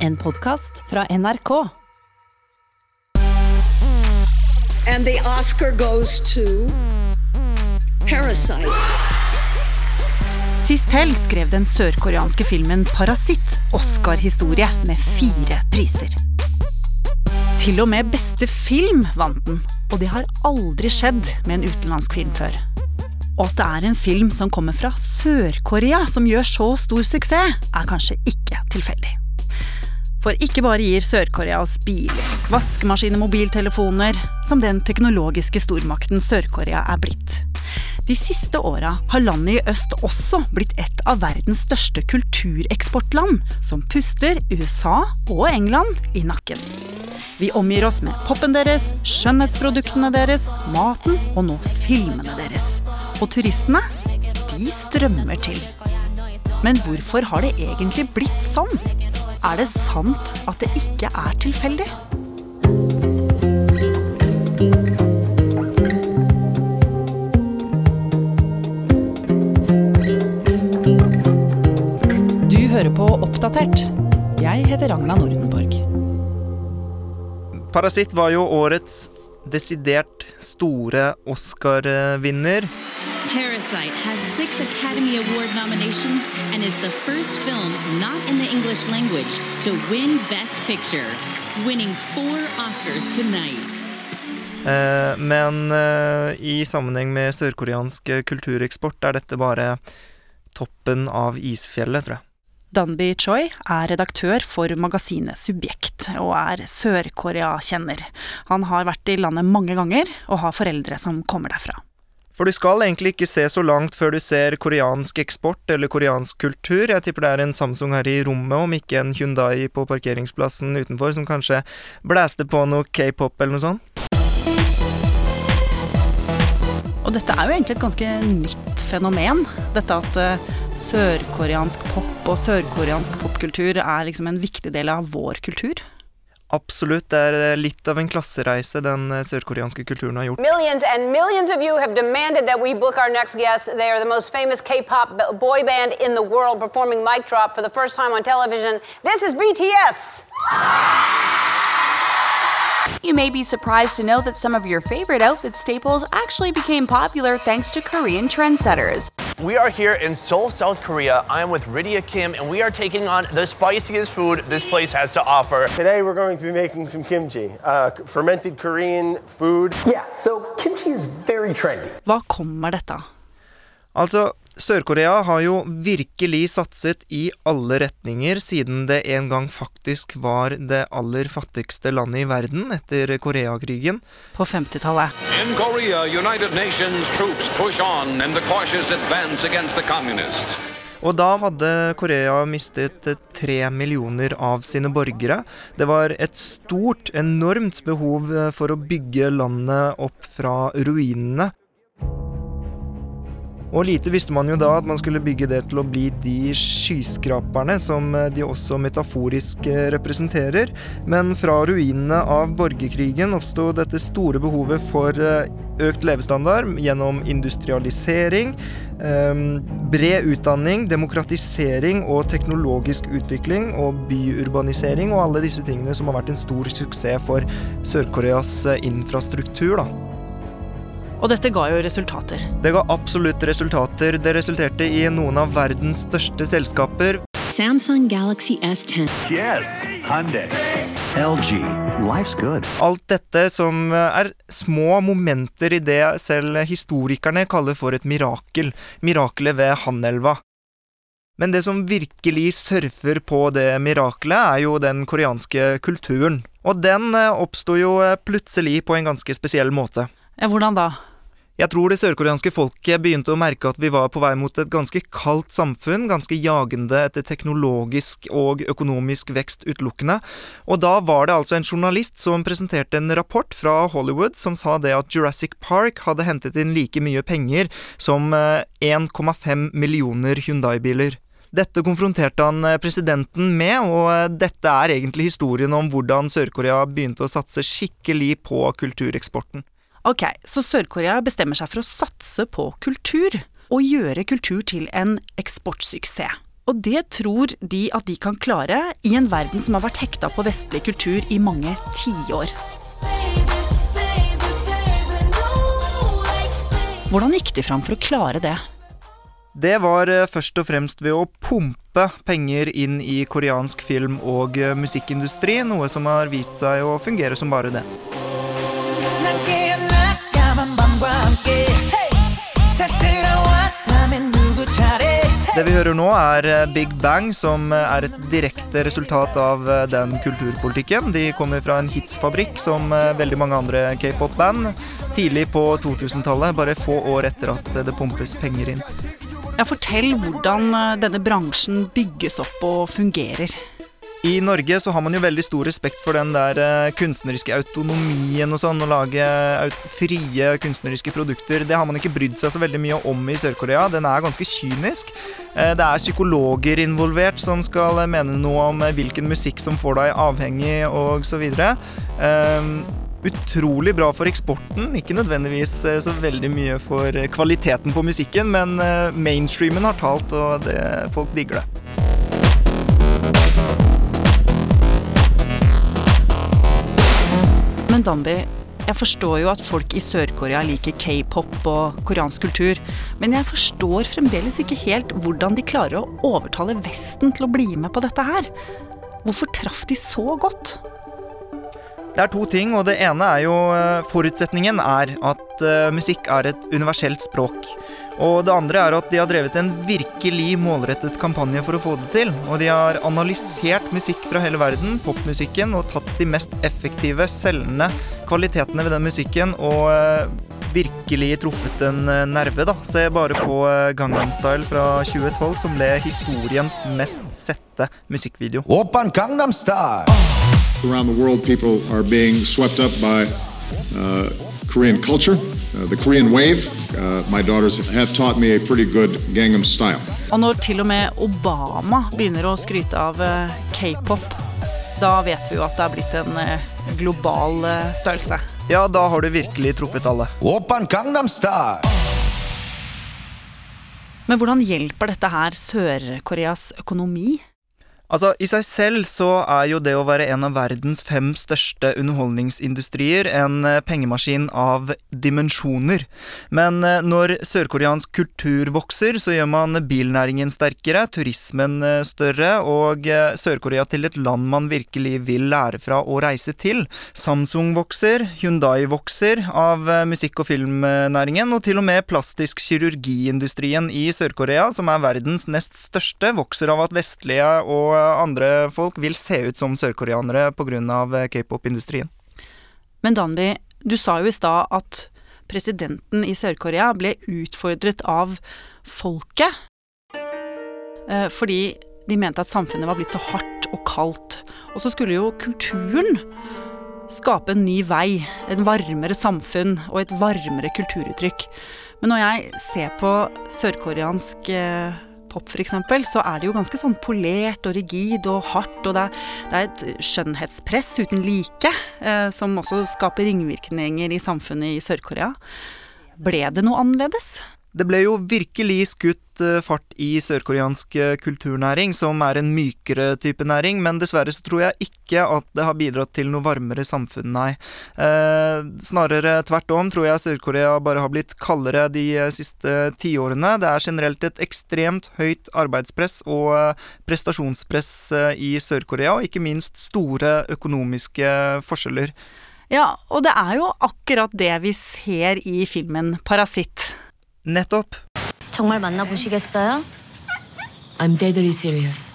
En podkast fra NRK. And the Oscar goes to Parasite. Sist helg skrev den sørkoreanske filmen Parasitt Oscar-historie med fire priser. Til og med beste film vant den, og det har aldri skjedd med en utenlandsk film før. Og at det er en film som kommer fra Sør-Korea som gjør så stor suksess, er kanskje ikke tilfeldig. For ikke bare gir Sør-Korea oss biler, vaskemaskiner, mobiltelefoner, som den teknologiske stormakten Sør-Korea er blitt. De siste åra har landet i øst også blitt et av verdens største kultureksportland, som puster USA og England i nakken. Vi omgir oss med popen deres, skjønnhetsproduktene deres, maten og nå filmene deres. Og turistene, de strømmer til. Men hvorfor har det egentlig blitt sånn? Er det sant at det ikke er tilfeldig? Du hører på Oppdatert. Jeg heter Ragna Nordenborg. Parasitt var jo årets desidert store Oscar-vinner. Parasite has six Academy Award nominations and is the first film not in the English language to win Best Picture, winning four Oscars tonight. Eh, men eh, i sammenheng med sørkoreansk kultureksport er dette bare toppen av isfjellet, tror jeg. Danby Choi er redaktør for magasinet Subjekt, og er Sør-Korea-kjenner. Han har vært i landet mange ganger, og har foreldre som kommer derfra. For du skal egentlig ikke se så langt før du ser koreansk eksport eller koreansk kultur. Jeg tipper det er en Samsung her i rommet, om ikke en Hyundai på parkeringsplassen utenfor, som kanskje blæste på noe k-pop eller noe sånt. Og dette er jo egentlig et ganske nytt fenomen. Dette at uh, sørkoreansk pop og sørkoreansk popkultur er liksom en viktig del av vår kultur. Absolutt. Det er eh, litt av en klassereise den eh, sørkoreanske kulturen har gjort. Millions and millions of you have demanded that we book our next guest. They are the most famous K-pop boy band in the world, performing Mic Drop for the first time on television. This is BTS. You may be surprised to know that some of your favorite outfit staples actually became popular thanks to Korean trendsetters. We are here in Seoul, South Korea. I am with Rydia Kim, and we are taking on the spiciest food this place has to offer. Today we're going to be making some kimchi, uh, fermented Korean food. Yeah, so kimchi is very trendy. Hva kommer dette av? Sør-Korea har jo virkelig satset i alle retninger siden det en gang faktisk var det aller fattigste landet i verden etter Koreakrigen. På 50-tallet. I Korea, United Nations troops push on in the cautious advance against the communists. Og da hadde Korea mistet tre millioner av sine borgere. Det var et stort, enormt behov for å bygge landet opp fra ruinene. Og lite visste man jo da at man skulle bygge det til å bli de skyskraperne som de også metaforisk representerer. Men fra ruinene av borgerkrigen oppsto dette store behovet for økt levestandard gjennom industrialisering, bred utdanning, demokratisering og teknologisk utvikling og byurbanisering og alle disse tingene som har vært en stor suksess for Sør-Koreas infrastruktur. da. Og dette ga jo resultater. Det ga absolutt resultater. Det resulterte i noen av verdens største selskaper. Samsung Galaxy S10. Yes, Hyundai. LG. Life's good. Alt dette som er små momenter i det selv historikerne kaller for et mirakel. Mirakelet ved Hanelva. Men det som virkelig surfer på det mirakelet, er jo den koreanske kulturen. Og den oppsto jo plutselig på en ganske spesiell måte. Ja, hvordan da? Jeg tror det sørkoreanske folket begynte å merke at vi var på vei mot et ganske kaldt samfunn, ganske jagende etter teknologisk og økonomisk vekst utelukkende. Og da var det altså en journalist som presenterte en rapport fra Hollywood som sa det at Jurassic Park hadde hentet inn like mye penger som 1,5 millioner Hyundai-biler. Dette konfronterte han presidenten med, og dette er egentlig historien om hvordan Sør-Korea begynte å satse skikkelig på kultureksporten. Ok, så Sør-Korea bestemmer seg for å satse på kultur, og gjøre kultur til en eksportsuksess. Og det tror de at de kan klare i en verden som har vært hekta på vestlig kultur i mange tiår. Hvordan gikk de fram for å klare det? Det var eh, først og fremst ved å pumpe penger inn i koreansk film- og eh, musikkindustri, noe som har vist seg å fungere som bare det. Det vi hører nå, er eh, Big Bang, som er et direkte resultat av den kulturpolitikken. De kommer fra en hitsfabrikk som veldig mange andre k-pop-band. Tidlig på 2000-tallet, bare få år etter at det pumpes penger inn. Ja, Fortell hvordan eh, denne bransjen bygges opp og fungerer. I Norge så har man jo veldig stor respekt for den der eh, kunstneriske autonomien og sånn, å lage frie kunstneriske produkter. Det har man ikke brydd seg så veldig mye om i Sør-Korea. Den er ganske kynisk. Eh, det er psykologer involvert som skal mene noe om hvilken musikk som får deg avhengig og så videre utrolig bra for eksporten. Ikke nødvendigvis eh, så veldig mye for eh, kvaliteten på musikken, men eh, mainstreamen har talt, og det, folk digger det. Men Danby, jeg forstår jo at folk i Sør-Korea liker k-pop og koreansk kultur, men jeg forstår fremdeles ikke helt hvordan de klarer å overtale Vesten til å bli med på dette her. Hvorfor traff de så godt? Det er to ting, og det ene er jo eh, Forutsetningen er at uh, musikk er et universelt språk. Og det andre er at de har drevet en virkelig målrettet kampanje for å få det til. Og de har analysert musikk fra hele verden, popmusikken, og tatt de mest effektive, selgende kvalitetene ved den musikken og uh, virkelig truffet en nerve, da. Se bare på Gangnam Style fra 2012, som ble historiens mest sette musikkvideo. Open Gangnam Style! Around the world, people are being swept up by uh, Korean culture, uh, the Korean wave. Uh, my daughters have taught me a pretty good Gangnam style. Og når til og med Obama begynner å skryte av uh, k-pop, da vet vi jo at det er blitt en uh, global uh, størrelse. Ja, da har du virkelig truffet alle. Open Gangnam style! Men hvordan hjelper dette her Sør-Koreas økonomi? Altså, I seg selv så er jo det å være en av verdens fem største underholdningsindustrier en eh, pengemaskin av dimensjoner. Men eh, når sørkoreansk kultur vokser, så gjør man bilnæringen sterkere, turismen eh, større, og Sør-Korea til et land man virkelig vil lære fra å reise til. Samsung vokser, Hyundai vokser av musikk- og filmnæringen, og til og med plastisk kirurgiindustrien i Sør-Korea, som er verdens nest største, vokser av at vestlige og andre folk vil se ut som sørkoreanere pga. Eh, k-pop-industrien. Men Danby, du sa jo i stad at presidenten i Sør-Korea ble utfordret av folket. Eh, fordi de mente at samfunnet var blitt så hardt og kaldt. Og så skulle jo kulturen skape en ny vei, en varmere samfunn og et varmere kulturuttrykk. Men når jeg ser på sørkoreansk pop f.eks., så er det jo ganske sånn polert og rigid og hardt, og det er, det er et skjønnhetspress uten like, eh, som også skaper ringvirkninger i samfunnet i Sør-Korea. Ble det noe annerledes? Det ble jo virkelig skutt eh, fart i sørkoreansk eh, kulturnæring, som er en mykere type næring, men dessverre så tror jeg ikke at det har bidratt til noe varmere samfunn, nei. Eh, snarere tvert om tror jeg Sør-Korea bare har blitt kaldere de eh, siste tiårene. Det er generelt et ekstremt høyt arbeidspress og prestasjonspress i Sør-Korea, og ikke minst store økonomiske forskjeller. Ja, og det er jo akkurat det vi ser i filmen 'Parasitt'. Nettopp. 정말 만나보시겠어요? I'm deadly serious.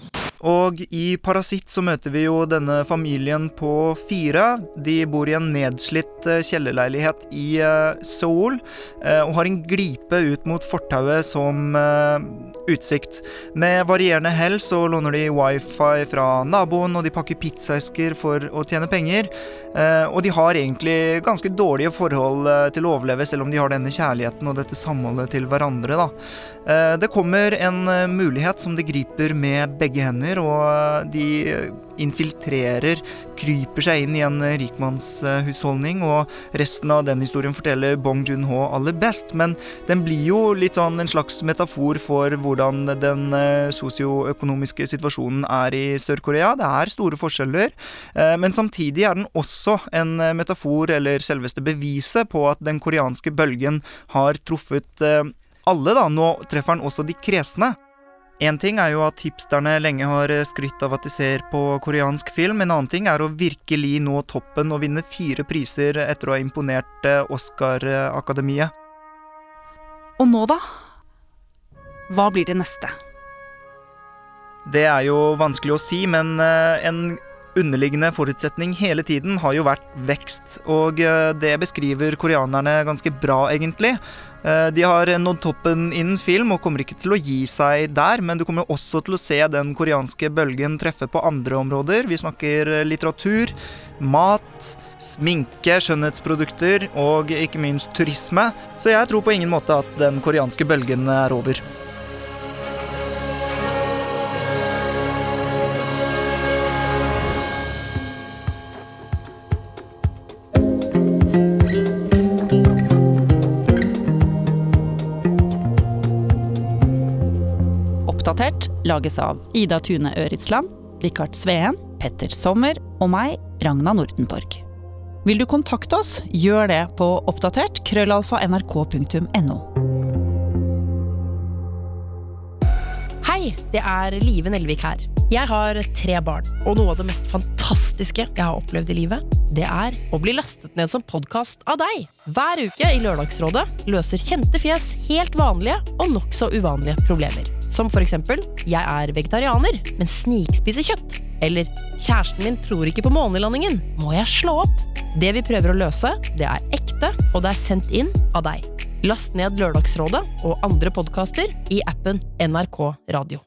Og i Parasitt så møter vi jo denne familien på fire. De bor i en nedslitt eh, kjellerleilighet i uh, Seoul uh, og har en glipe ut mot fortauet som utsikt. Med varierende hell så låner de wifi fra naboen, og de pakker pizzaesker for å tjene penger. og de har egentlig ganske dårlige forhold til å overleve, selv om de har denne kjærligheten og dette samholdet til hverandre. Da. det kommer en mulighet som de griper med begge hender begynner, og de infiltrerer, kryper seg inn i en rikmannshusholdning, og resten av den historien forteller Bong Joon-ho aller best. Men den blir jo litt sånn en slags metafor for hvordan den eh, sosioøkonomiske situasjonen er i Sør-Korea. Det er store forskjeller, eh, men samtidig er den også en metafor, eller selveste beviset, på at den koreanske bølgen har truffet eh, alle, da. Nå treffer den også de kresne. Én ting er jo at hipsterne lenge har skrytt av at de ser på koreansk film. En annen ting er å virkelig nå toppen og vinne fire priser etter å ha imponert eh, Oscar-akademiet. Og nå, da? Hva blir det neste? Det er jo vanskelig å si, men eh, en underliggende forutsetning hele tiden har jo vært vekst, og eh, det beskriver koreanerne ganske bra, egentlig. Eh, de har nådd toppen innen film og kommer ikke til å gi seg der, men du kommer også til å se den koreanske bølgen treffe på andre områder. Vi snakker eh, litteratur, mat, sminke, skjønnhetsprodukter og ikke minst turisme. Så jeg tror på ingen måte at den koreanske bølgen er over. Lages av Ida Tune Øritsland, Rikard Sveen, Petter Sommer og meg, Ragna Nordenborg. Vil du kontakte oss, gjør det på oppdatert krøllalfa Det er Live Nelvik her. Jeg har tre barn, og noe av det mest fantastiske jeg har opplevd i livet, det er å bli lastet ned som podkast av deg. Hver uke i Lørdagsrådet løser kjente fjes helt vanlige og nokså uvanlige problemer. Som for eksempel jeg er vegetarianer, men snikspiser kjøtt. Eller kjæresten min tror ikke på månelandingen, må jeg slå opp? Det vi prøver å løse, det er ekte, og det er sendt inn av deg. Last ned Lørdagsrådet og andre podkaster i appen NRK Radio.